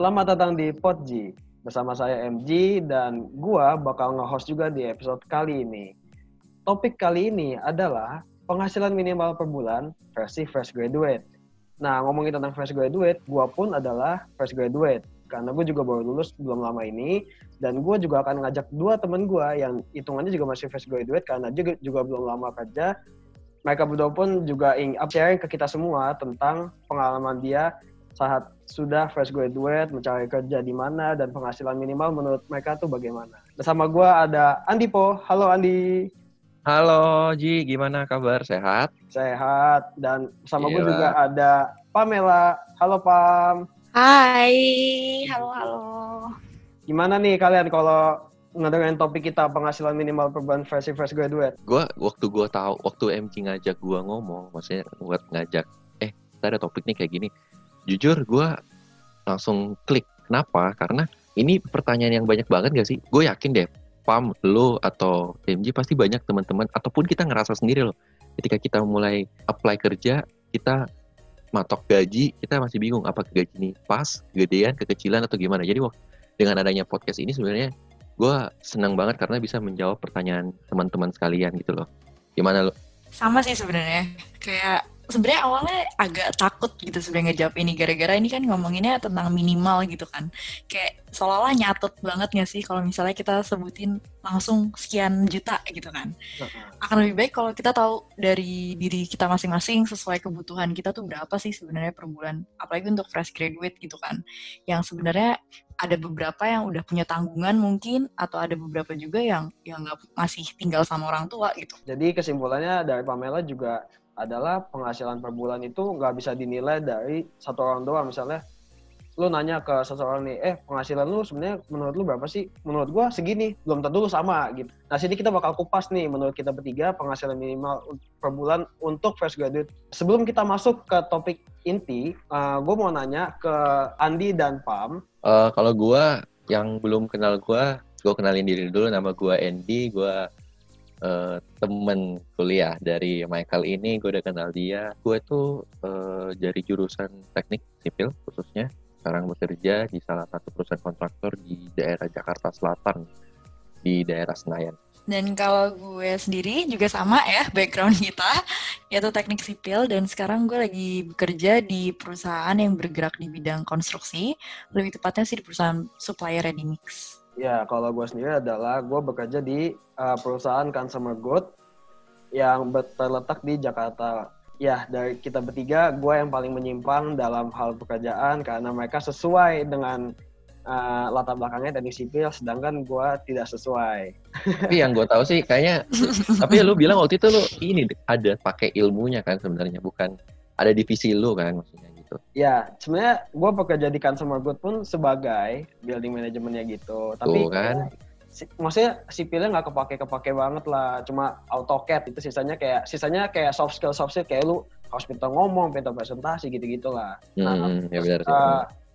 Selamat datang di Podji. Bersama saya MG dan gua bakal nge-host juga di episode kali ini. Topik kali ini adalah penghasilan minimal per bulan versi fresh graduate. Nah, ngomongin tentang fresh graduate, gua pun adalah fresh graduate. Karena gue juga baru lulus belum lama ini, dan gue juga akan ngajak dua temen gue yang hitungannya juga masih fresh graduate karena juga, juga belum lama kerja. Mereka berdua pun juga ingin sharing ke kita semua tentang pengalaman dia saat sudah fresh graduate, mencari kerja di mana, dan penghasilan minimal menurut mereka tuh bagaimana. Bersama gue ada Andi Po. Halo Andi. Halo Ji, gimana kabar? Sehat? Sehat. Dan bersama gue juga ada Pamela. Halo Pam. Hai, halo halo. Gimana nih kalian kalau ngedengerin topik kita penghasilan minimal per bulan versi fresh graduate? Gua waktu gua tahu, waktu MC ngajak gua ngomong, maksudnya buat ngajak, eh, kita ada topik nih kayak gini. Jujur gua langsung klik. Kenapa? Karena ini pertanyaan yang banyak banget gak sih? Gue yakin deh, Pam, lo atau MG pasti banyak teman-teman ataupun kita ngerasa sendiri loh. Ketika kita mulai apply kerja, kita matok gaji, kita masih bingung apa gaji ini pas, gedean, kekecilan atau gimana. Jadi wak- dengan adanya podcast ini sebenarnya gue senang banget karena bisa menjawab pertanyaan teman-teman sekalian gitu loh. Gimana lo? Sama sih sebenarnya. Kayak sebenarnya awalnya agak takut gitu sebenarnya ngejawab ini gara-gara ini kan ngomonginnya tentang minimal gitu kan. Kayak seolah-olah nyatet banget gak sih kalau misalnya kita sebutin langsung sekian juta gitu kan. Akan lebih baik kalau kita tahu dari diri kita masing-masing sesuai kebutuhan kita tuh berapa sih sebenarnya per bulan. Apalagi untuk fresh graduate gitu kan. Yang sebenarnya ada beberapa yang udah punya tanggungan mungkin atau ada beberapa juga yang yang nggak masih tinggal sama orang tua gitu. Jadi kesimpulannya dari Pamela juga adalah penghasilan per bulan itu nggak bisa dinilai dari satu orang doang. Misalnya lu nanya ke seseorang nih, eh penghasilan lu sebenarnya menurut lu berapa sih? Menurut gua segini, belum tentu lu sama gitu. Nah sini kita bakal kupas nih menurut kita bertiga penghasilan minimal per bulan untuk fresh graduate. Sebelum kita masuk ke topik inti, gue mau nanya ke Andi dan Pam. Eh, kalau gua yang belum kenal gua, gua kenalin diri dulu. Nama gua Andy, gua eh, temen kuliah dari Michael ini. Gue udah kenal dia. Gue tuh eh, dari jurusan teknik sipil khususnya. Sekarang bekerja di salah satu perusahaan kontraktor di daerah Jakarta Selatan di daerah Senayan. Dan kalau gue sendiri juga sama ya background kita yaitu teknik sipil dan sekarang gue lagi bekerja di perusahaan yang bergerak di bidang konstruksi lebih tepatnya sih di perusahaan supplier ready mix. Ya, kalau gue sendiri adalah gue bekerja di uh, perusahaan consumer good yang terletak di Jakarta. Ya, dari kita bertiga, gue yang paling menyimpang dalam hal pekerjaan karena mereka sesuai dengan uh, latar belakangnya teknik sipil, sedangkan gue tidak sesuai. Tapi yang gue tahu sih kayaknya, tapi lu bilang waktu itu lu ini ada pakai ilmunya kan sebenarnya, bukan ada divisi lu kan maksudnya gitu. Ya, sebenarnya gue bekerja di consumer good pun sebagai building manajemennya gitu. Tapi Tuh kan. si- maksudnya sipilnya nggak kepake-kepake banget lah. Cuma AutoCAD itu sisanya kayak sisanya kayak soft skill soft skill kayak lu harus pintar ngomong, pintar presentasi gitu-gitu lah. Nah, Hmm, ya benar sih.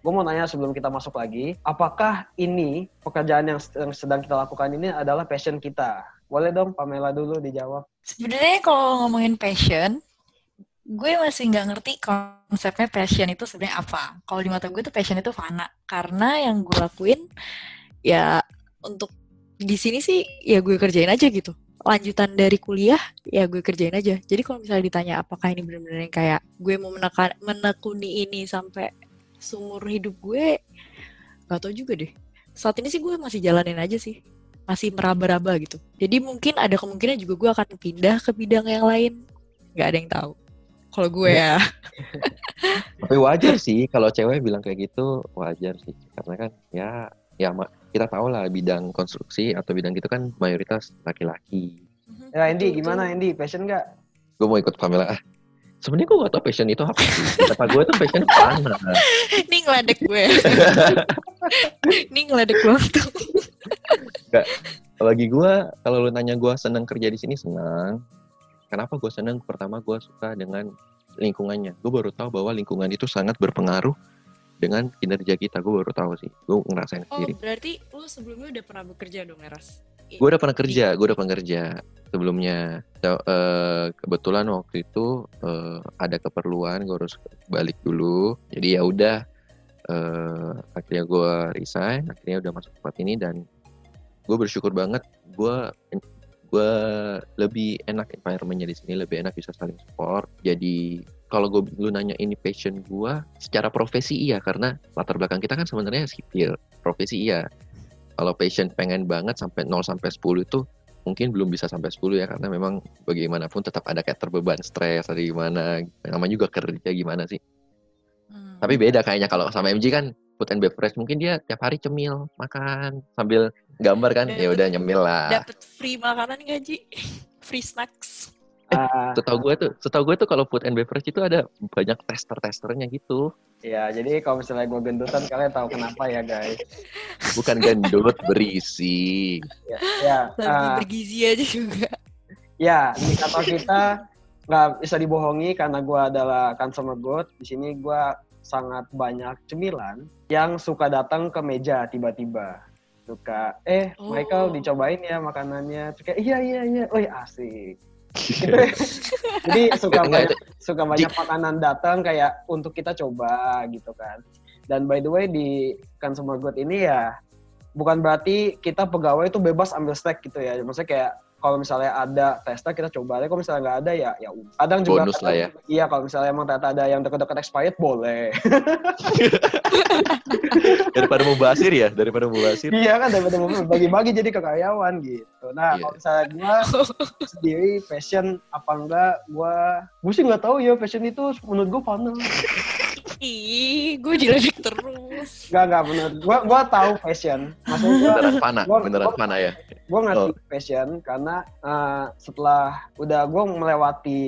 gue mau nanya sebelum kita masuk lagi, apakah ini pekerjaan yang, yang sedang kita lakukan ini adalah passion kita? Boleh dong Pamela dulu dijawab. Sebenarnya kalau ngomongin passion, gue masih nggak ngerti konsepnya passion itu sebenarnya apa. Kalau di mata gue tuh passion itu fana. Karena yang gue lakuin ya untuk di sini sih ya gue kerjain aja gitu. Lanjutan dari kuliah ya gue kerjain aja. Jadi kalau misalnya ditanya apakah ini benar-benar yang kayak gue mau menekan menekuni ini sampai seumur hidup gue nggak tahu juga deh. Saat ini sih gue masih jalanin aja sih masih meraba-raba gitu. Jadi mungkin ada kemungkinan juga gue akan pindah ke bidang yang lain. Nggak ada yang tahu. Kalau gue ya. Tapi wajar sih kalau cewek bilang kayak gitu wajar sih karena kan ya ya kita tahu lah bidang konstruksi atau bidang gitu kan mayoritas laki-laki. Ya Andy, Betul, gimana. Andy? Passion nggak? Gue mau ikut Pamela. Ah, Sebenarnya gue gak tau passion itu apa sih. Kata gue tuh passion fana. Ini ngeledek gue. Ini ngeledek gue tuh. Bagi gue, kalau lu nanya gue senang kerja di sini senang. Kenapa gue senang? Pertama gue suka dengan lingkungannya. Gue baru tahu bahwa lingkungan itu sangat berpengaruh dengan kinerja kita. Gue baru tahu sih. Gue ngerasain Oh, sendiri. berarti lu sebelumnya udah pernah bekerja dong, Eras? Gue udah pernah kerja, gue udah pernah kerja sebelumnya. So, eh, kebetulan waktu itu eh, ada keperluan, gue harus balik dulu. Jadi ya udah eh akhirnya gue resign akhirnya udah masuk tempat ini dan gue bersyukur banget gue gue lebih enak environmentnya di sini lebih enak bisa saling support. Jadi kalau gue lu nanya ini passion gue secara profesi iya karena latar belakang kita kan sebenarnya sipil. Profesi iya. Kalau passion pengen banget sampai 0 sampai 10 itu mungkin belum bisa sampai 10 ya karena memang bagaimanapun tetap ada kayak terbeban stres atau gimana. Namanya juga kerja gimana sih? Hmm. tapi beda kayaknya kalau sama MG kan food and beverage mungkin dia tiap hari cemil makan sambil gambar kan ya udah nyemil lah Dapat free makanan nggak Ji? Free snacks. Ah, setahu gue tuh setahu gue tuh kalau food and beverage itu ada banyak tester-testernya gitu ya, jadi kalau misalnya gue gendutan, kalian tahu kenapa ya guys. bukan gendut berisi Ya, ya, Lebih ah, bergizi aja juga. ya di kantor kita nggak bisa dibohongi karena gue adalah consumer good. Di sini gue sangat banyak cemilan yang suka datang ke meja tiba-tiba. Suka, eh Oh. Michael dicobain ya makanannya. Terus kayak, iya iya iya, oh asik. Gitu. Jadi suka banyak itu- suka banyak makanan datang kayak untuk kita coba gitu kan. Dan by the way di consumer good ini ya bukan berarti kita pegawai itu bebas ambil snack gitu ya. Maksudnya kayak kalau misalnya ada tester kita coba aja, kalau misalnya nggak ada ya ya udah. Kadang juga Bonus lah ya. Iya kalau misalnya emang ternyata ada yang dekat-dekat expired boleh. daripada mau basir ya daripada mau basir iya kan daripada mau bagi-bagi jadi ke karyawan gitu. Nah Iya. kalau misalnya gue sendiri passion apa enggak, gue gue sih nggak tahu ya passion itu menurut gue fun. Ih, gue diledek terus. Enggak, enggak menurut gua gua tahu fashion. Maksudnya gua beneran panah Gua- beneran gua- panah ya gua ngerti Oh. fashion karena eh, setelah udah gua melewati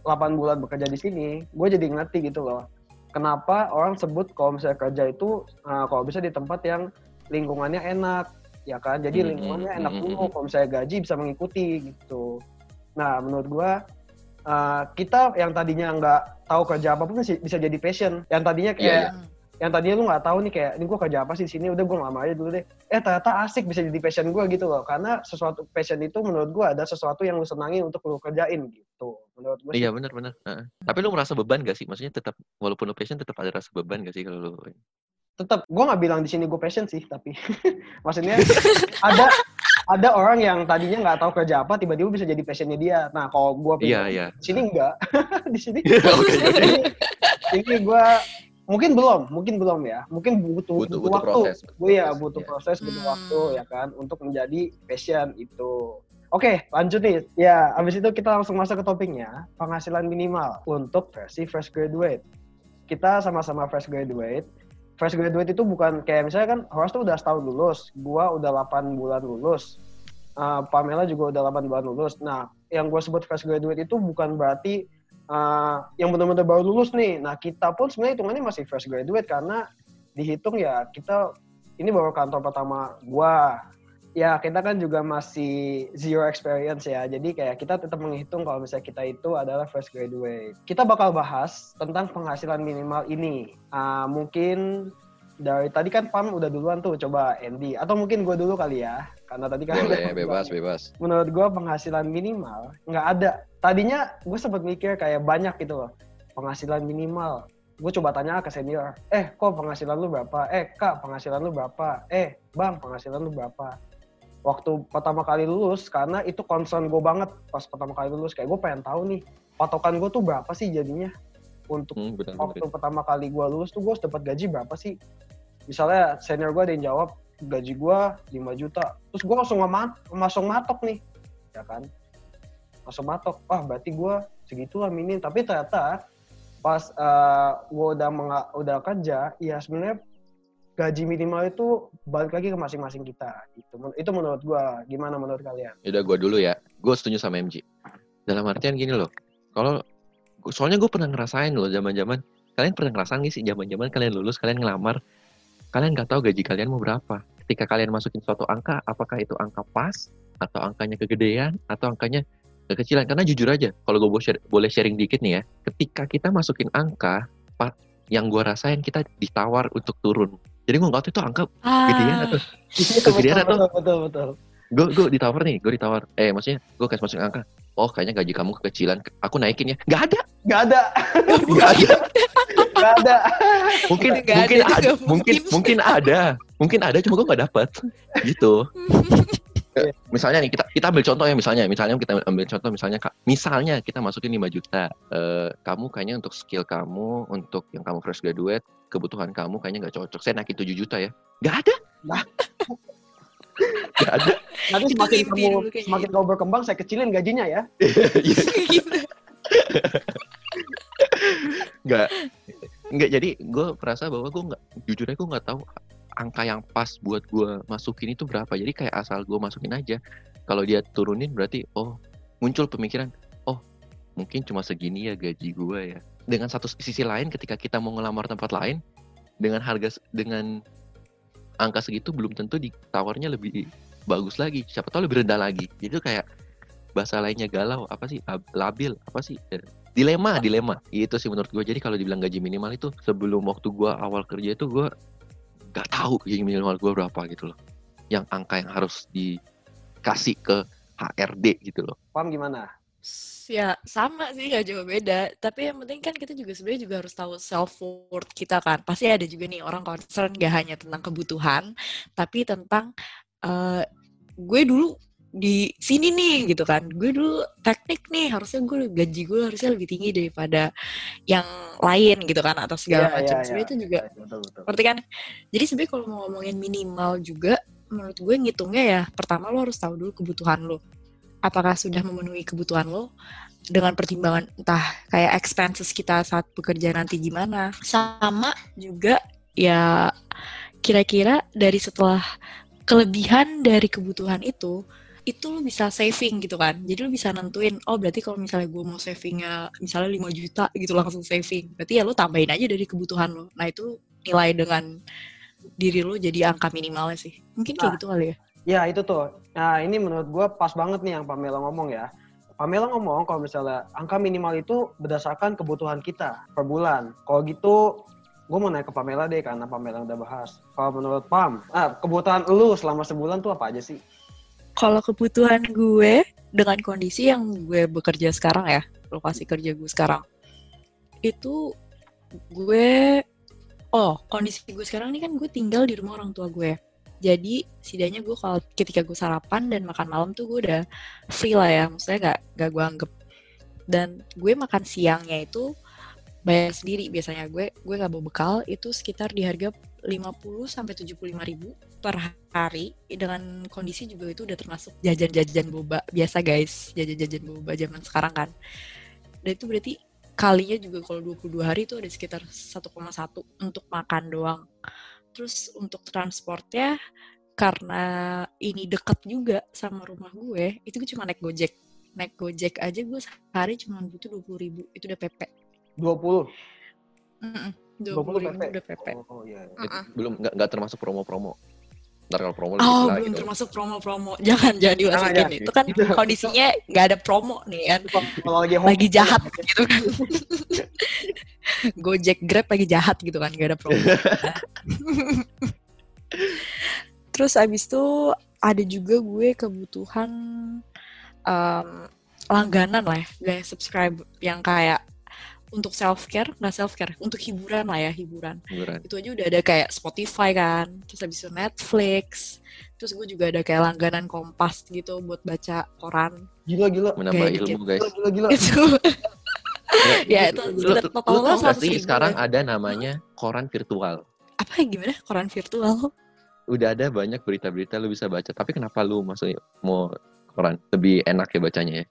8 bulan bekerja di sini, gue jadi ngerti gitu loh. Kenapa orang sebut kalau misalnya kerja itu eh, kalau bisa di tempat yang lingkungannya enak, ya kan? Jadi Hmm, lingkungannya enak hmm, dulu. hmm. Kalau misalnya gaji bisa mengikuti gitu. Nah, menurut gua eh, kita yang tadinya nggak tahu kerja apa pun bisa bisa jadi passion. Yang tadinya kayak iya. yang tadinya lu nggak tahu nih kayak ini gue kerja apa sih? Di sini udah gue ngelamar aja dulu deh. Eh ternyata asik bisa jadi passion gue gitu loh. Karena sesuatu passion itu menurut gue ada sesuatu yang lu senangi untuk lu kerjain gitu menurut gue iya benar benar. Heeh. tapi lu merasa beban gak sih? Maksudnya tetap walaupun lu passion tetap ada rasa beban gak sih kalau lu? Tetap. Gue nggak bilang di sini gue passion sih tapi maksudnya ada ada orang yang tadinya nggak tahu kerja apa tiba-tiba bisa jadi passionnya dia. Nah kalau gue iya iya. di sini enggak di sini. Oke oke. Ini, gue mungkin belum mungkin belum ya. Mungkin butuh Butuh- butuh, butuh waktu. proses, butuh gue ya proses, butuh ya. proses butuh Hmm. waktu ya kan untuk menjadi passion itu. Oke lanjut nih. Ya abis itu kita langsung masuk ke topiknya penghasilan minimal untuk versi fresh graduate. Kita sama-sama fresh graduate fresh graduate itu bukan kayak misalnya kan Horace tuh udah setahun lulus gua udah 8 bulan lulus Uh, Pamela juga udah 8 bulan lulus nah yang gue sebut fresh graduate itu bukan berarti uh, yang benar-benar baru lulus nih. Nah kita pun sebenarnya hitungannya masih fresh graduate karena dihitung ya kita ini baru kantor pertama gua. Ya kita kan juga masih zero experience ya. Jadi kayak kita tetap menghitung kalau misalnya kita itu adalah fresh graduate. Kita bakal bahas tentang penghasilan minimal ini. Ah, mungkin dari tadi kan Pam udah duluan tuh coba Andy atau mungkin gue dulu kali ya karena tadi kan boleh bebas bebas menurut gue penghasilan minimal nggak ada. Tadinya gue sempat mikir kayak banyak gitu loh penghasilan minimal. Gue coba tanya ke senior, eh kok penghasilan lu berapa? Eh kak penghasilan lu berapa? Eh bang penghasilan lu berapa? Waktu pertama kali lulus karena itu concern gue banget pas pertama kali lulus kayak gue pengen tahu nih patokan gue tuh berapa sih jadinya untuk hmm, benar waktu pertama kali gue lulus tuh gue dapat gaji berapa sih? Misalnya senior gue ada yang jawab gaji gue 5 juta, terus gue langsung ngemat, langsung matok nih, ya kan? Langsung matok, wah berarti gue segitulah minim. Tapi ternyata pas gue udah udah kerja, ya sebenarnya gaji minimal itu balik lagi ke masing-masing kita. Itu men- itu menurut gue. Gimana menurut kalian? udah gue dulu ya. Gue setuju sama MG dalam artian gini loh. Kalau soalnya gue pernah ngerasain loh zaman zaman kalian pernah ngerasain gak sih zaman zaman kalian lulus kalian ngelamar? Kalian nggak tahu gaji kalian mau berapa. Ketika kalian masukin suatu angka apakah itu angka pas atau angkanya kegedean atau angkanya kekecilan? Karena jujur aja kalau gue boleh sharing dikit nih ya. Ketika kita masukin angka yang gue rasain kita ditawar untuk turun jadi gue nggak tahu itu angka gedean Ah, atau Kegedean betul, atau- betul, betul, betul. gue gue ditawar nih gue ditawar eh maksudnya gue kasih masukin angka oh kayaknya gaji kamu kekecilan, aku naikin ya. Nggak ada, Nggak ada, nggak ada. nggak ada. Mungkin Nggak mungkin ada, ada, mungkin mungkin. mungkin ada, mungkin ada cuma gue nggak dapat. Gitu. misalnya nih kita kita ambil contoh ya misalnya misalnya kita ambil contoh misalnya Kak, misalnya kita masukin 5 juta Eh, kamu kayaknya untuk skill kamu untuk yang kamu fresh graduate kebutuhan kamu kayaknya nggak cocok. Saya naikin 7 juta ya. Nggak ada. Nah. nggak ada. Nanti semakin kamu semakin kamu berkembang, saya kecilin gajinya ya. Iya, nggak. Nggak jadi gue merasa bahwa gue nggak jujur aja gue nggak tahu angka yang pas buat gue masukin itu berapa. Jadi kayak asal gue masukin aja. Kalau dia turunin berarti oh muncul pemikiran oh mungkin cuma segini ya gaji gue ya. Dengan satu sisi lain ketika kita mau ngelamar tempat lain dengan harga dengan angka segitu belum tentu ditawarnya lebih bagus lagi. Siapa tahu lebih rendah lagi. Jadi itu kayak bahasa lainnya galau. Apa sih? Ab- labil. Apa sih? Eh, dilema dilema. Itu sih menurut gue jadi kalau dibilang gaji minimal itu sebelum waktu gue awal kerja itu gue nggak tahu gaji minimal gue berapa gitu loh. Yang angka yang harus dikasih ke HRD gitu loh. Paham gimana? ya sama sih nggak jauh beda. Tapi yang penting kan kita juga sebenarnya juga harus tahu self worth kita kan. Pasti ada juga nih orang concern gak hanya tentang kebutuhan tapi tentang eh, gue dulu di sini nih gitu kan gue dulu teknik nih harusnya gue gaji gue harusnya lebih tinggi daripada yang lain gitu kan atau segala Iya, macam iya, sebenarnya iya. itu juga Betul, betul. Ngerti kan? Jadi sebenarnya kalau mau ngomongin minimal juga, menurut gue ngitungnya ya, pertama lo harus tahu dulu kebutuhan lo. Apakah sudah memenuhi kebutuhan lo dengan pertimbangan entah kayak expenses kita saat bekerja nanti gimana. Sama juga ya kira-kira dari setelah kelebihan dari kebutuhan itu, itu lo bisa saving gitu kan. Jadi lo bisa nentuin, oh berarti kalau misalnya gue mau savingnya misalnya 5 juta gitu langsung saving. Berarti ya lo tambahin aja dari kebutuhan lo. Nah itu nilai dengan diri lo jadi angka minimalnya sih. Mungkin kayak Nah. gitu kali ya. Ya itu tuh. Nah ini menurut gue pas banget nih yang Pamela ngomong ya. Pamela ngomong kalau misalnya angka minimal itu berdasarkan kebutuhan kita per bulan. Kalau gitu gue mau naik ke Pamela deh karena Pamela udah bahas. Kalau menurut Pam, ah, kebutuhan lu selama sebulan tuh apa aja sih? Kalau kebutuhan gue dengan kondisi yang gue bekerja sekarang ya, lokasi kerja gue sekarang, itu gue, oh kondisi gue sekarang ini kan gue tinggal di rumah orang tua gue. Jadi setidaknya gue kalau ketika gue sarapan dan makan malam tuh gue udah free lah ya, maksudnya nggak nggak gue anggap. Dan gue makan siangnya itu bayar sendiri biasanya gue gue nggak bawa bekal itu sekitar di harga 50 sampai 75 ribu per hari. Dengan kondisi juga itu udah termasuk jajan-jajan boba biasa guys. Jajan-jajan boba zaman sekarang kan. Dan itu berarti kalinya juga kalau 22 hari itu ada sekitar 1,1 untuk makan doang. Terus untuk transportnya karena ini deket juga sama rumah gue itu gue cuma naik gojek. Naik gojek aja gue sehari cuma butuh 20 ribu. Itu udah PP 20. Mm-mm, 20 20 ribu PP. udah PP Oh, iya. iya. Mm-mm. belum nggak nggak termasuk promo-promo ntar kalau promo lebih Oh, belum gitu termasuk promo-promo. Jangan, jangan dimasukin. jangan. Itu kan kondisinya nggak ada promo nih kan. Kalau lagi jahat gitu kan. Gojek Grab lagi jahat gitu kan, nggak ada promo. Terus abis itu ada juga gue kebutuhan em, langganan lah ya, subscribe yang kayak untuk self care, nggak self care, untuk hiburan lah ya, hiburan. Hiburan. itu aja udah ada kayak Spotify kan terus habis itu Netflix terus gue juga ada kayak langganan Kompas gitu buat baca koran. Gila, gila. menambah Kayak ilmu guys. Gila, gila, gila. itu Ya, itu total lo tau gak 100 sih sekarang ya. ada namanya koran virtual? Apa ya gimana? Koran virtual? Udah ada banyak berita-berita lu bisa baca tapi kenapa lu maksudnya mau koran? Lebih enak ya bacanya ya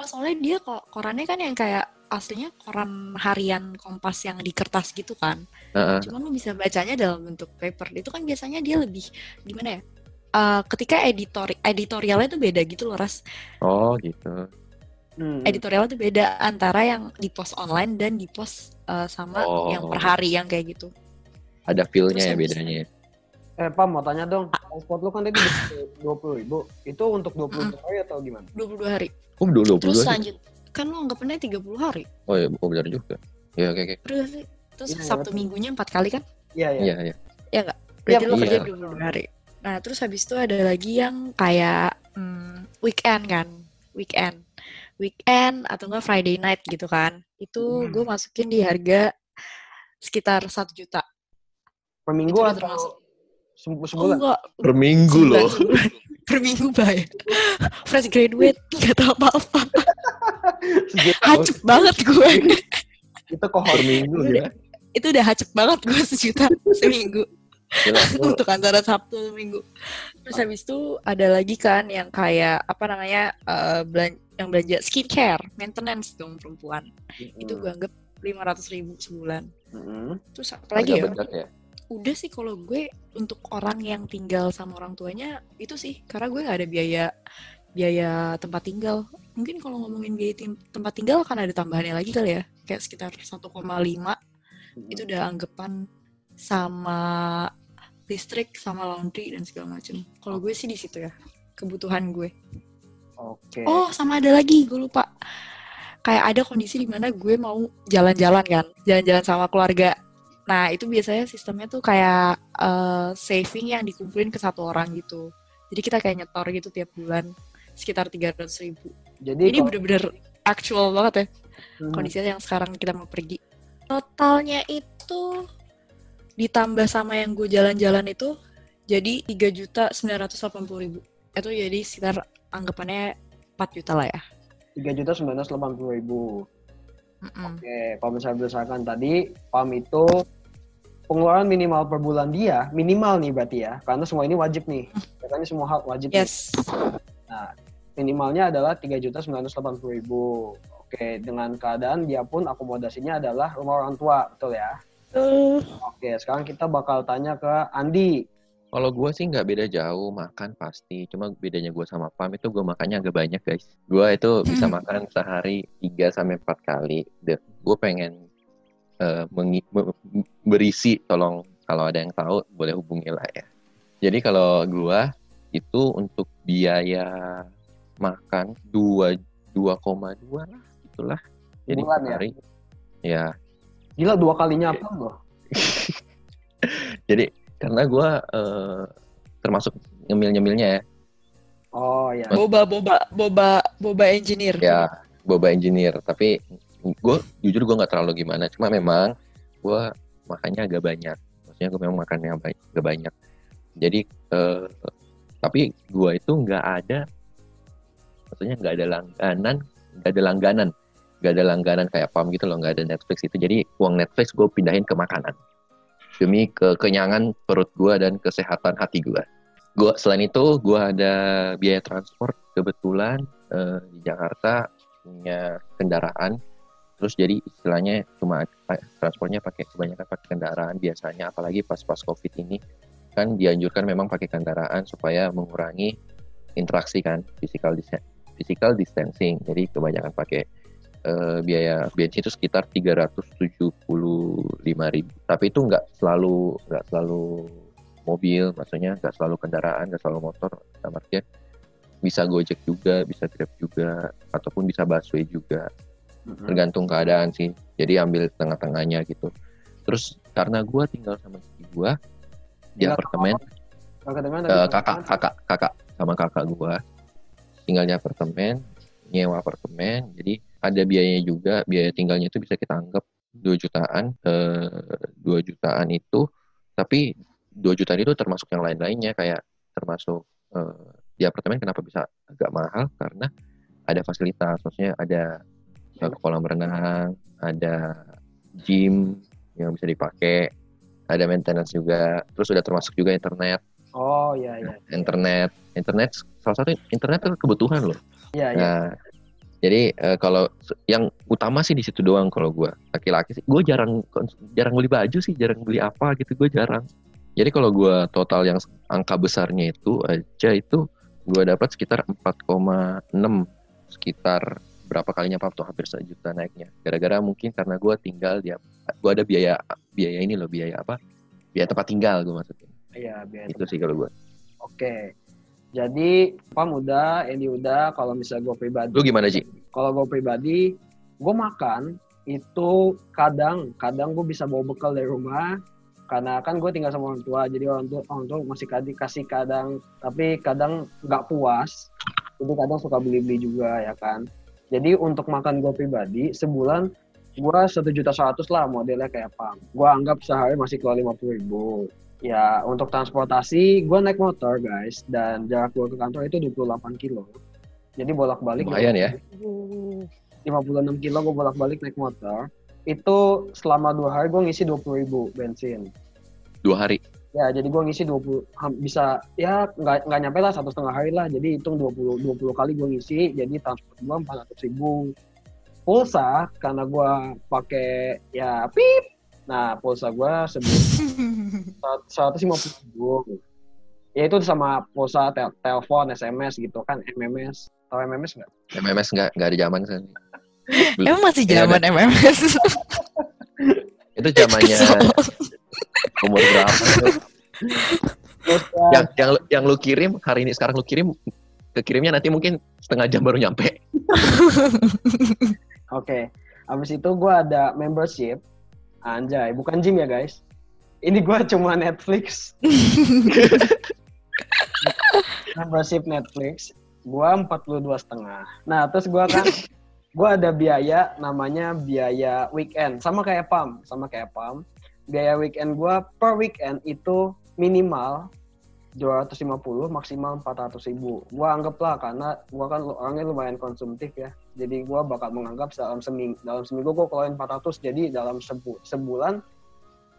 oh soalnya dia kok korannya kan yang kayak aslinya koran harian Kompas yang di kertas gitu kan Heeh. cuman lo bisa bacanya dalam bentuk paper itu kan biasanya dia lebih gimana ya Eh, ketika editori editorialnya tuh beda gitu loh ras oh gitu Hmm. editorialnya tuh beda antara yang di post online dan di post eh, sama Oh. yang per hari yang kayak gitu. ada feel-nya Terus ya bedanya ya Eh, Pam, mau tanya dong. Transport lu kan tadi 20 ribu. Itu untuk 20 hari atau gimana? 22 hari. Oh dulu Terus 22 sih. lanjut kan lo anggapnya 30 hari. oh iya oh benar juga ya oke oke Terus, terus Iya, Sabtu. Minggunya empat kali kan? Iya, iya. iya iya Ya enggak? Berarti Iya, lo iya. kerja 22 hari. Nah, terus habis itu ada lagi yang kayak hmm, weekend kan. Weekend. weekend atau enggak Friday night gitu kan. Itu Hmm. gue masukin di harga sekitar satu juta. Per minggu atau termasuk. se- Oh sebulan? enggak, Per minggu loh. Per minggu bayar. Fresh graduate, nggak tahu apa-apa. Sejuta. Hancur banget gue. Itu kohort. Per minggu ya. Itu udah hacep banget gue sejuta seminggu. Gila, untuk antara Sabtu dan Minggu. Terus habis itu ada lagi kan yang kayak apa namanya eh, belan yang belanja skincare, maintenance dong perempuan. Itu gue anggap lima ratus ribu sebulan. Mm-mm. Terus apa lagi ya? ya. Udah sih kalau gue untuk orang yang tinggal sama orang tuanya itu sih karena gue nggak ada biaya biaya tempat tinggal. Mungkin kalau ngomongin biaya tim- tempat tinggal akan ada tambahannya lagi kali ya. Kayak sekitar 1,5 itu udah anggapan sama listrik sama laundry dan segala macam. Kalau gue sih di situ ya kebutuhan gue. Oke. Oh sama ada lagi gue lupa. Kayak ada kondisi di mana gue mau jalan-jalan kan, jalan-jalan sama keluarga. Nah itu biasanya sistemnya tuh kayak eh, saving yang dikumpulin ke satu orang gitu. Jadi kita kayak nyetor gitu tiap bulan sekitar 300 ribu. Jadi Ini bener-bener actual banget ya Hmm. kondisinya yang sekarang kita mau pergi. Totalnya itu ditambah sama yang gue jalan-jalan itu jadi 3 juta 980 ribu. Itu jadi sekitar anggapannya 4 juta lah ya. tiga juta sembilan ratus delapan puluh ribu. Mm-mm. Oke, kalau misalnya berdasarkan tadi, PAM itu pengeluaran minimal per bulan dia, minimal nih berarti ya, karena semua ini wajib nih. Karena ini semua hak wajib. nih. Yes. Minimalnya adalah tiga juta sembilan ratus delapan puluh ribu. Oke, dengan keadaan dia pun akomodasinya adalah rumah orang tua, betul ya? Betul. Oke, sekarang kita bakal tanya ke Andi. Kalau gue sih nggak beda jauh, makan pasti. Cuma bedanya gue sama Pam itu gue makannya agak banyak guys. Gue itu bisa Hmm. makan sehari 3 sampai 4 kali. Gue pengen eh, mengi- me- berisi, tolong kalau ada yang tahu boleh hubungi lah ya. Jadi kalau gue itu untuk biaya makan 2 2,2 lah itulah. Jadi Bulan ya? sehari. Ya, Gila dua kalinya apa loh? jadi karena gue eh, termasuk nyemil-nyemilnya ya. Oh ya. Boba boba boba boba engineer. ya boba engineer tapi gue jujur gue nggak terlalu gimana. Cuma memang gue makannya agak banyak. Maksudnya gue memang makannya agak banyak. Jadi eh, tapi gue itu nggak ada maksudnya nggak ada langganan nggak ada langganan. Nggak ada langganan kayak pam gitu loh nggak ada Netflix itu jadi uang Netflix gue pindahin ke makanan. Demi kekenyangan perut gue dan kesehatan hati gue gua selain itu gue ada biaya transport. Kebetulan eh, di Jakarta punya kendaraan terus jadi istilahnya cuma transportnya pakai kebanyakan pakai kendaraan biasanya. Apalagi pas pas covid ini kan dianjurkan memang pakai kendaraan supaya mengurangi interaksi kan physical physical distancing. Jadi kebanyakan pakai eh, biaya bensin itu sekitar 375.000 ribu. Tapi itu nggak selalu nggak selalu mobil maksudnya nggak selalu kendaraan nggak selalu motor. Artian bisa gojek juga bisa grab juga ataupun bisa busway juga. Tergantung keadaan sih. Jadi ambil tengah-tengahnya gitu. Terus karena gua tinggal sama istri gua di Tinggal apartemen Apartemen eh, tapi- kakak kakak kakak sama kakak gua tinggal di apartemen nyewa apartemen. Jadi ada biayanya juga. Biaya tinggalnya itu bisa kita anggap 2 jutaan eh, 2 jutaan itu. Tapi 2 jutaan itu termasuk yang lain-lainnya. Kayak termasuk eh, di apartemen kenapa bisa agak mahal? Karena ada fasilitas. Maksudnya ada eh, kolam renang ada gym yang bisa dipakai ada maintenance juga terus udah termasuk juga internet. Oh iya iya. internet. Internet salah satu internet itu kebutuhan loh. Iya iya. nah jadi eh, kalau yang utama sih di situ doang kalau gue laki-laki sih gue jarang jarang beli baju sih jarang beli apa gitu gue jarang. Jadi kalau gue total yang angka besarnya itu aja itu gue dapat sekitar 4,6 sekitar berapa kalinya apa tuh hampir sejuta naiknya gara-gara mungkin karena gue tinggal di gue ada biaya biaya ini loh biaya apa biaya tempat tinggal gue maksudnya Iya, biar itu sih kalau gue Oke. Jadi, Pam udah, Andy udah. Kalau misalnya gue pribadi, lu gimana Ji? kalau gue pribadi, gue makan itu kadang, kadang gue bisa bawa bekal dari rumah. Karena kan gue tinggal sama orang tua, jadi orang tua, orang tua masih kasih, kasih kadang, tapi kadang nggak puas. Jadi kadang suka beli-beli juga ya kan. Jadi untuk makan gue pribadi sebulan gue satu juta seratus lah modelnya kayak pam. Gue anggap sehari masih keluar lima puluh ribu. Ya untuk transportasi gue naik motor guys dan jarak gue ke kantor itu 28 kilo. Jadi bolak-balik. Lumayan ya. 56 kilo gue bolak-balik naik motor. Itu selama dua hari gue ngisi 20 ribu bensin. Dua hari. Ya, jadi gue ngisi 20 ham- bisa ya nggak nggak nyampe lah satu setengah hari lah. Jadi hitung 20 20 kali gue ngisi, jadi transport gue 400 ribu. Pulsa karena gue pakai ya pip. Nah, pulsa gue sebelum 150 ribu. Ya itu sama pulsa tel telepon, SMS gitu kan, MMS. Tahu MMS nggak? MMS nggak nggak ada zaman kan? Emang masih Iya, zaman MMS? Itu zamannya. Umur berapa? Terus ya, yang yang lu- yang lu kirim hari ini sekarang lu kirim kekirimnya nanti mungkin setengah jam baru nyampe. Oke, habis itu gue ada membership. Anjay, bukan gym ya guys. Ini gue cuma Netflix. membership Netflix. Gue 42 setengah. Nah, terus gue kan, gue ada biaya namanya biaya weekend. Sama kayak PAM, sama kayak PAM. Biaya weekend gue per weekend itu minimal 250 maksimal 400 ribu. Gua anggap lah karena gua kan orangnya lumayan konsumtif ya. Jadi gua bakal menganggap dalam seminggu dalam seminggu gua keluarin 400 jadi dalam sebu- sebulan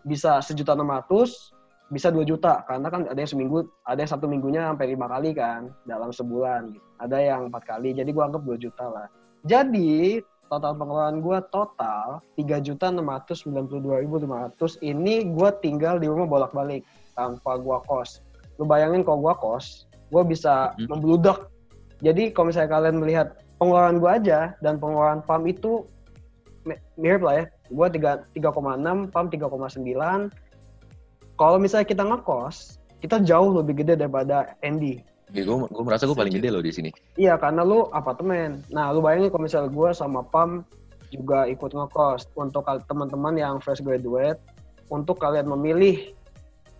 bisa sejuta 600 bisa 2 juta karena kan ada yang seminggu ada yang satu minggunya sampai lima kali kan dalam sebulan ada yang empat kali jadi gua anggap 2 juta lah jadi total pengeluaran gua total 3 juta 692.500 ini gua tinggal di rumah bolak-balik tanpa gua kos. Lu bayangin kalau gua kos gua bisa Mhm. membludak. Jadi kalau misalnya kalian melihat pengeluaran gua aja dan pengeluaran PAM itu mi- mirip lah ya. Gua 3 3,6 PAM 3,9 kalau misalnya kita ngekos kita jauh lebih gede daripada Andy Ya, gue gue merasa gue paling gede loh di sini. Iya, karena lu apartemen. Nah, lu bayangin kalau misalnya gue sama Pam juga ikut ngekos. Untuk teman-teman yang fresh graduate, untuk kalian memilih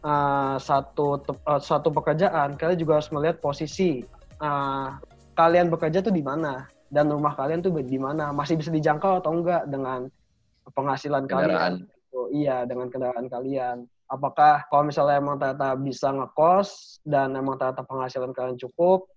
uh, satu uh, satu pekerjaan, kalian juga harus melihat posisi uh, kalian bekerja tuh di mana dan rumah kalian tuh di mana, masih bisa dijangkau atau enggak dengan penghasilan Kendaraan. kalian. Oh, iya, dengan kendaraan kalian. Apakah kalau misalnya emang ternyata bisa ngekos dan emang ternyata penghasilan kalian cukup,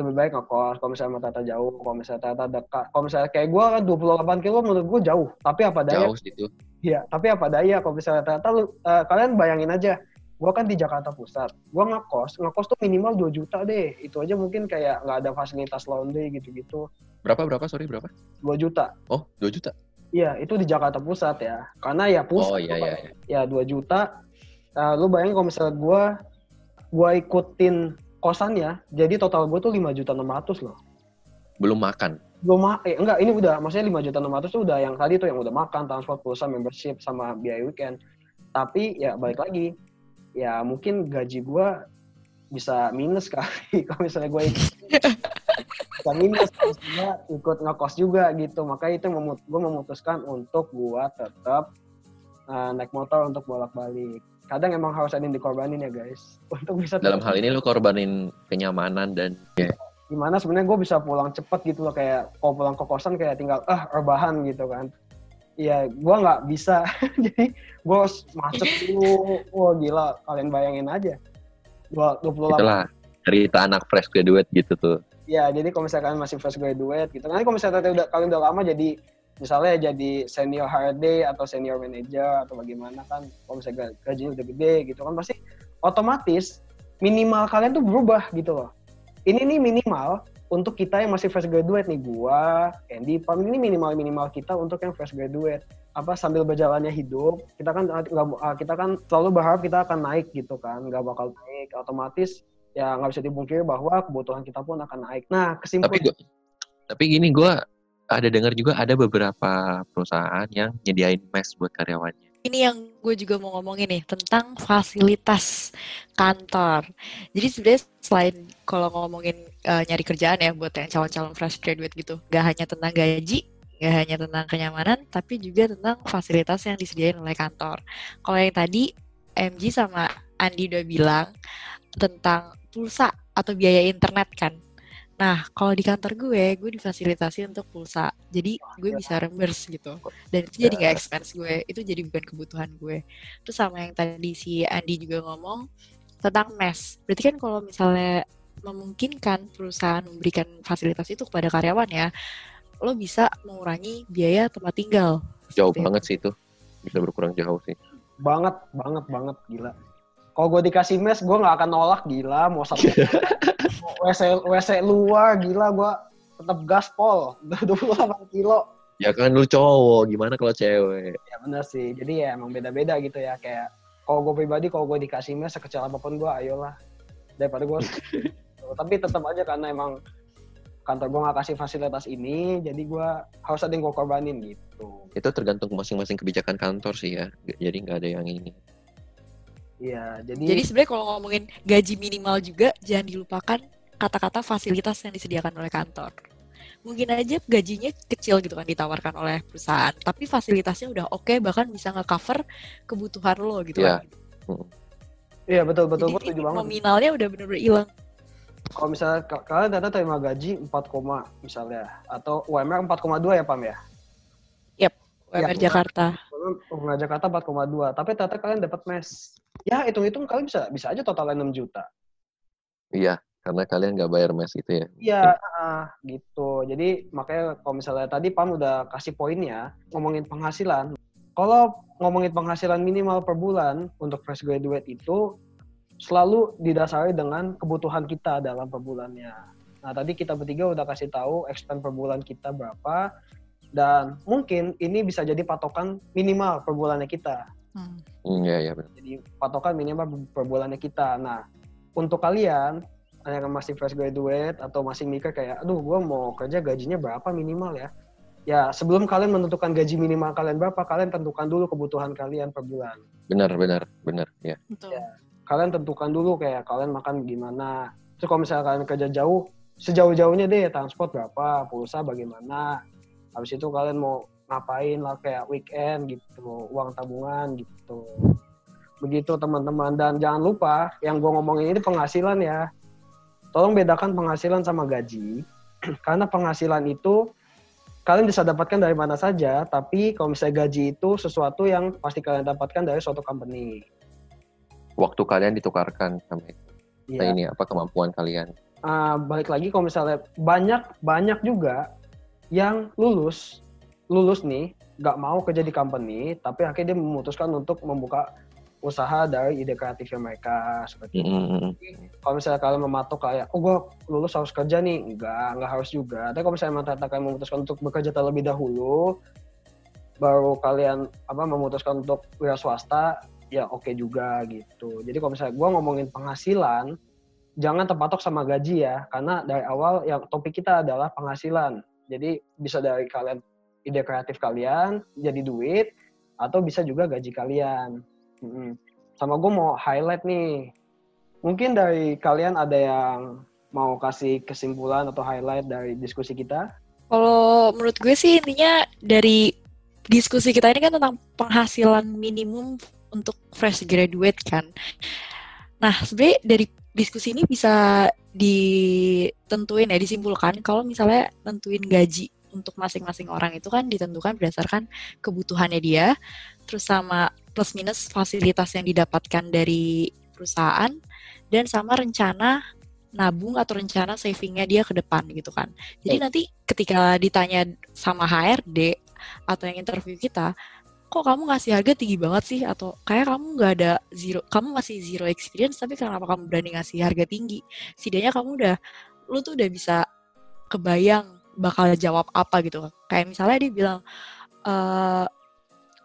lebih baik ngekos. Kalau misalnya emang ternyata jauh, kalau misalnya ternyata dekat. Kalau misalnya kayak gue kan 28 kilo menurut gue jauh. Tapi apa daya? Jauh situ. Iya, tapi apa daya kalau misalnya ternyata lu, eh, kalian bayangin aja, gue kan di Jakarta Pusat, gue ngekos, ngekos tuh minimal 2 juta deh. Itu aja mungkin kayak nggak ada fasilitas laundry gitu-gitu. Berapa berapa sorry berapa? 2 juta. Oh 2 juta. Iya, itu di Jakarta Pusat ya. Karena ya pusat. Oh iya iya. iya. ya 2 juta Nah, lu bayangin kalau misalnya gue gua ikutin kosannya jadi total gue tuh 5 juta 600 loh Belum makan. belum ma- eh, enggak ini udah maksudnya 5 juta 600 tuh udah yang tadi tuh yang udah makan transport pulsa membership sama biaya weekend tapi ya balik lagi ya mungkin gaji gue bisa minus kali kalau misalnya gue minus terus gue ikut ngekos juga gitu makanya itu memut gue memutuskan untuk gue tetap uh, naik motor untuk bolak-balik kadang emang harus ada yang dikorbanin ya guys untuk bisa Dalam hal ini lu korbanin kenyamanan dan gimana sebenarnya gue bisa pulang cepet gitu loh kayak kalau pulang ke kosan kayak tinggal ah rebahan gitu kan Iya, gue nggak bisa. Jadi gue masuk dulu. Wah gila, kalian bayangin aja. Dua- 28 itulah cerita anak fresh graduate gitu tuh. Ya, jadi kalau misalnya kalian masih fresh graduate gitu. Nanti kalau misalnya udah, kalian udah lama jadi misalnya jadi senior HRD atau senior manager atau bagaimana kan kalau misalnya ga- gajinya udah gede gitu kan pasti otomatis minimal kalian tuh berubah gitu loh. Ini nih minimal untuk kita yang masih fresh graduate nih gua, Andy, Pam ini minimal minimal kita untuk yang fresh graduate. Apa sambil berjalannya hidup, kita kan nggak kita kan selalu berharap kita akan naik gitu kan, nggak bakal naik otomatis ya nggak bisa dipungkiri bahwa kebutuhan kita pun akan naik. Nah, Tapi kesimpulan gua, tapi gini gue ada dengar juga ada beberapa perusahaan yang nyediain mes buat karyawannya. Ini yang gue juga mau ngomongin nih tentang fasilitas kantor. Jadi sebenarnya selain kalau ngomongin eh, nyari kerjaan ya buat yang calon-calon fresh graduate gitu, gak hanya tentang gaji, gak hanya tentang kenyamanan, tapi juga tentang fasilitas yang disediain oleh kantor. Kalau yang tadi MG sama Andi udah bilang tentang pulsa atau biaya internet kan. Nah, kalau di kantor gue, gue difasilitasi untuk pulsa. Jadi gue ya. bisa reimburse gitu. Dan itu jadi nggak Ya. expense gue. Itu jadi bukan kebutuhan gue. Terus sama yang tadi si Andi juga ngomong tentang mes. Berarti kan kalau misalnya memungkinkan perusahaan memberikan fasilitas itu kepada karyawan ya, lo bisa mengurangi biaya tempat tinggal. Jauh banget sih itu. Bisa berkurang jauh sih. Banget, banget, banget gila. Kalau gue dikasih mes, gue nggak akan nolak gila. Mau satu WC WC luar gila, gue tetap gaspol 28 kilo. Ya kan lu cowok, gimana kalau cewek? Ya bener sih. Jadi ya emang beda-beda gitu ya. Kayak kalau gue pribadi, kalau gue dikasih mes sekecil apa pun gue, ayolah. Daripada gue. Tapi tetap aja karena emang kantor gue nggak kasih fasilitas ini, jadi gue harus ada yang gue korbanin gitu. Itu tergantung masing-masing kebijakan kantor sih ya. Jadi nggak ada yang ini. Iya, jadi, Jadi sebenarnya kalau ngomongin gaji minimal juga jangan dilupakan kata-kata fasilitas yang disediakan oleh kantor. Mungkin aja gajinya kecil gitu kan ditawarkan oleh perusahaan, tapi fasilitasnya udah oke bahkan bisa nge-cover kebutuhan lo gitu Iya. kan. iya betul betul Jadi setuju banget. nominalnya udah bener-bener hilang. Kalau misalnya ka- kalian ternyata terima gaji 4, koma misalnya atau UMR 4,2 ya Pam ya? UMR Iya. Jakarta. UMR Jakarta 4,2, tapi ternyata kalian dapat mes. Ya hitung-hitung kalian bisa bisa aja totalnya 6 juta. Iya, karena kalian nggak bayar mes gitu ya. Iya, ah, gitu. Jadi makanya kalau misalnya tadi Pam udah kasih poinnya ngomongin penghasilan. Kalau ngomongin penghasilan minimal per bulan untuk fresh graduate itu selalu didasari dengan kebutuhan kita dalam per bulannya. Nah, tadi kita bertiga udah kasih tahu expense per bulan kita berapa dan mungkin ini bisa jadi patokan minimal per bulannya kita. Hmm. Iya, iya benar. Jadi patokan minimal per bulannya kita. Nah, untuk kalian yang masih fresh graduate atau masih mikir kayak, aduh gue mau kerja gajinya berapa minimal ya? Ya sebelum kalian menentukan gaji minimal kalian berapa, kalian tentukan dulu kebutuhan kalian per bulan. Benar, benar, benar. Ya. Betul. Kalian tentukan dulu kayak kalian makan gimana. Terus kalau misalnya kalian kerja jauh, sejauh-jauhnya deh transport berapa, pulsa bagaimana. Habis itu kalian mau ngapain lah kayak weekend gitu, uang tabungan gitu. Begitu teman-teman dan jangan lupa yang gue ngomongin ini penghasilan ya. Tolong bedakan penghasilan sama gaji. Karena penghasilan itu kalian bisa dapatkan dari mana saja, tapi kalau misalnya gaji itu sesuatu yang pasti kalian dapatkan dari suatu company. Waktu kalian ditukarkan sama itu. Nah, Iya. ini apa kemampuan kalian? Ah, balik lagi kalau misalnya banyak banyak juga yang lulus lulus nih nggak mau kerja di company tapi akhirnya dia memutuskan untuk membuka usaha dari ide kreatifnya mereka seperti itu. Mm, mm, mm. Kalau misalnya kalian mematok kayak, oh gue lulus harus kerja nih, enggak, enggak harus juga. Tapi kalau misalnya ternyata kalian memutuskan untuk bekerja terlebih dahulu, baru kalian apa memutuskan untuk wira swasta, ya oke juga gitu. Jadi kalau misalnya gue ngomongin penghasilan, jangan terpatok sama gaji ya, karena dari awal yang topik kita adalah penghasilan. Jadi bisa dari kalian ide kreatif kalian jadi duit, atau bisa juga gaji kalian. Mm-mm. Sama gue mau highlight nih, mungkin dari kalian ada yang mau kasih kesimpulan atau highlight dari diskusi kita? Kalau menurut gue sih intinya dari diskusi kita ini kan tentang penghasilan minimum untuk fresh graduate kan. Nah, sebenarnya dari diskusi ini bisa ditentuin ya, disimpulkan kalau misalnya nentuin gaji untuk masing-masing orang itu kan ditentukan berdasarkan kebutuhannya dia, terus sama plus minus fasilitas yang didapatkan dari perusahaan, dan sama rencana nabung atau rencana savingnya dia ke depan gitu kan. Jadi nanti ketika ditanya sama HRD atau yang interview kita, kok kamu ngasih harga tinggi banget sih? Atau kayak kamu nggak ada zero, kamu masih zero experience, tapi kenapa kamu berani ngasih harga tinggi? Setidaknya kamu udah, lu tuh udah bisa kebayang bakal jawab apa gitu. Kayak misalnya dia bilang, eh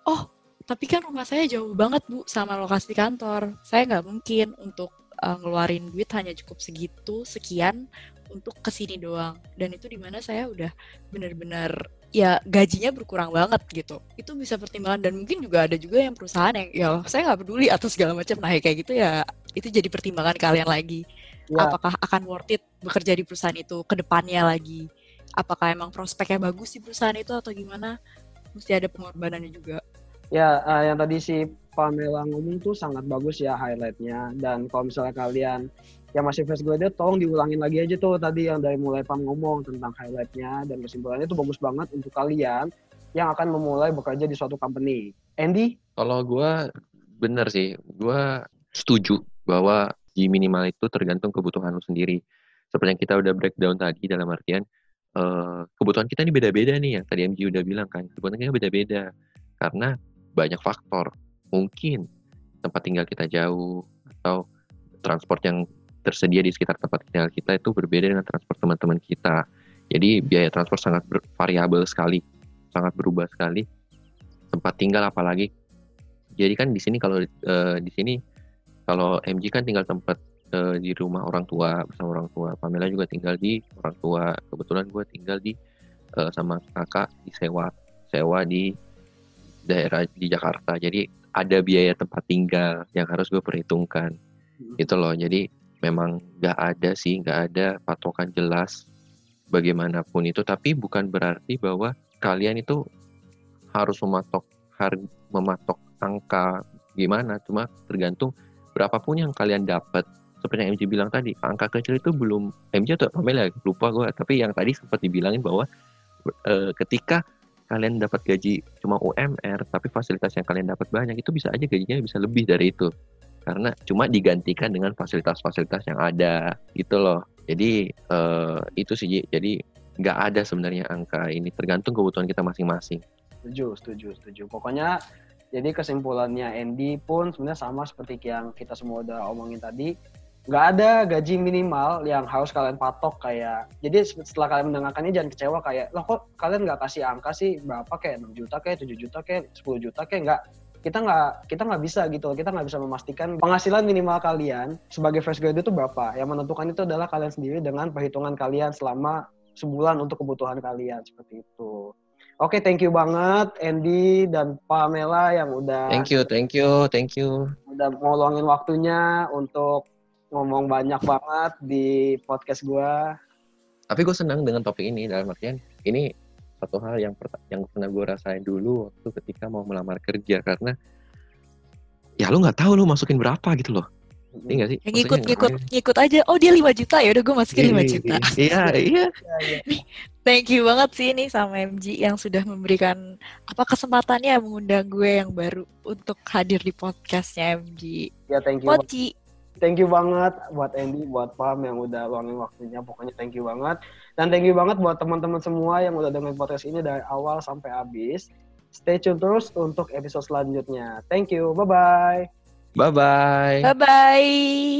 oh tapi kan rumah saya jauh banget bu sama lokasi kantor. Saya nggak mungkin untuk uh, ngeluarin duit hanya cukup segitu sekian untuk ke sini doang. Dan itu di mana saya udah bener-bener ya gajinya berkurang banget gitu. Itu bisa pertimbangan dan mungkin juga ada juga yang perusahaan yang ya saya nggak peduli atau segala macam. Nah kayak gitu ya itu jadi pertimbangan kalian lagi. Ya. Apakah akan worth it bekerja di perusahaan itu ke depannya lagi? Apakah emang prospeknya bagus di perusahaan itu atau gimana? Mesti ada pengorbanannya juga. Ya, uh, yang tadi si Pamela ngomong tuh sangat bagus ya highlightnya. Dan kalau misalnya kalian yang masih fresh graduate tolong diulangin lagi aja tuh tadi yang dari mulai Pam ngomong tentang highlightnya dan kesimpulannya itu bagus banget untuk kalian yang akan memulai bekerja di suatu company. Andy? Kalau gue bener sih, gue setuju bahwa di minimal itu tergantung kebutuhan lu sendiri. Seperti yang kita udah breakdown tadi dalam artian uh, kebutuhan kita ini beda-beda nih yang tadi MG udah bilang kan kebutuhan kita beda-beda karena banyak faktor. Mungkin tempat tinggal kita jauh atau transport yang tersedia di sekitar tempat tinggal kita itu berbeda dengan transport teman-teman kita. Jadi biaya transport sangat variabel sekali sangat berubah sekali tempat tinggal apalagi jadi kan di sini kalau uh, di sini kalau MG kan tinggal tempat uh, di rumah orang tua bersama orang tua Pamela juga tinggal di orang tua kebetulan gue tinggal di uh, sama kakak di sewa sewa di daerah di Jakarta. Jadi ada biaya tempat tinggal yang harus gue perhitungkan. Hmm. itu loh. Jadi memang nggak ada sih nggak ada patokan jelas bagaimanapun itu. Tapi bukan berarti bahwa kalian itu harus mematok harga mematok angka gimana. Cuma tergantung berapapun yang kalian dapat seperti yang MJ bilang tadi angka kecil itu belum MJ atau Pamela lupa gue tapi yang tadi sempat dibilangin bahwa e, ketika kalian dapat gaji cuma UMR tapi fasilitas yang kalian dapat banyak itu bisa aja gajinya bisa lebih dari itu karena cuma digantikan dengan fasilitas-fasilitas yang ada gitu loh jadi e, itu sih jadi nggak ada sebenarnya angka ini tergantung kebutuhan kita masing-masing. Setuju, setuju, setuju. Pokoknya jadi kesimpulannya Andy pun sebenarnya sama seperti yang kita semua udah omongin tadi. Nggak ada gaji minimal yang harus kalian patok kayak. Jadi setelah kalian mendengarkan ini jangan kecewa kayak, loh kok kalian nggak kasih angka sih berapa kayak 6 juta kayak 7 juta kayak 10 juta kayak nggak kita nggak kita nggak bisa gitu kita nggak bisa memastikan penghasilan minimal kalian sebagai fresh graduate itu berapa yang menentukan itu adalah kalian sendiri dengan perhitungan kalian selama sebulan untuk kebutuhan kalian seperti itu. Oke, okay, thank you banget Andy dan Pamela yang udah Thank you, thank you, thank you. Udah mau luangin waktunya untuk ngomong banyak banget di podcast gua. Tapi gue senang dengan topik ini dalam artian ini satu hal yang yang pernah gue rasain dulu waktu ketika mau melamar kerja karena ya lu nggak tahu lu masukin berapa gitu loh Iya gak sih? Yang ngikut, ngikut, ngikut aja. Oh dia 5 juta ya udah gue masukin 5 iya, juta. Iya, iya. Thank you banget sih ini sama MG yang sudah memberikan apa kesempatannya mengundang gue yang baru untuk hadir di podcastnya MG. Ya thank you. Poci. Thank you banget buat Andy, buat Pam yang udah luangin waktunya. Pokoknya thank you banget. Dan thank you banget buat teman-teman semua yang udah dengerin podcast ini dari awal sampai habis. Stay tune terus untuk episode selanjutnya. Thank you. Bye-bye. Bye bye. Bye bye.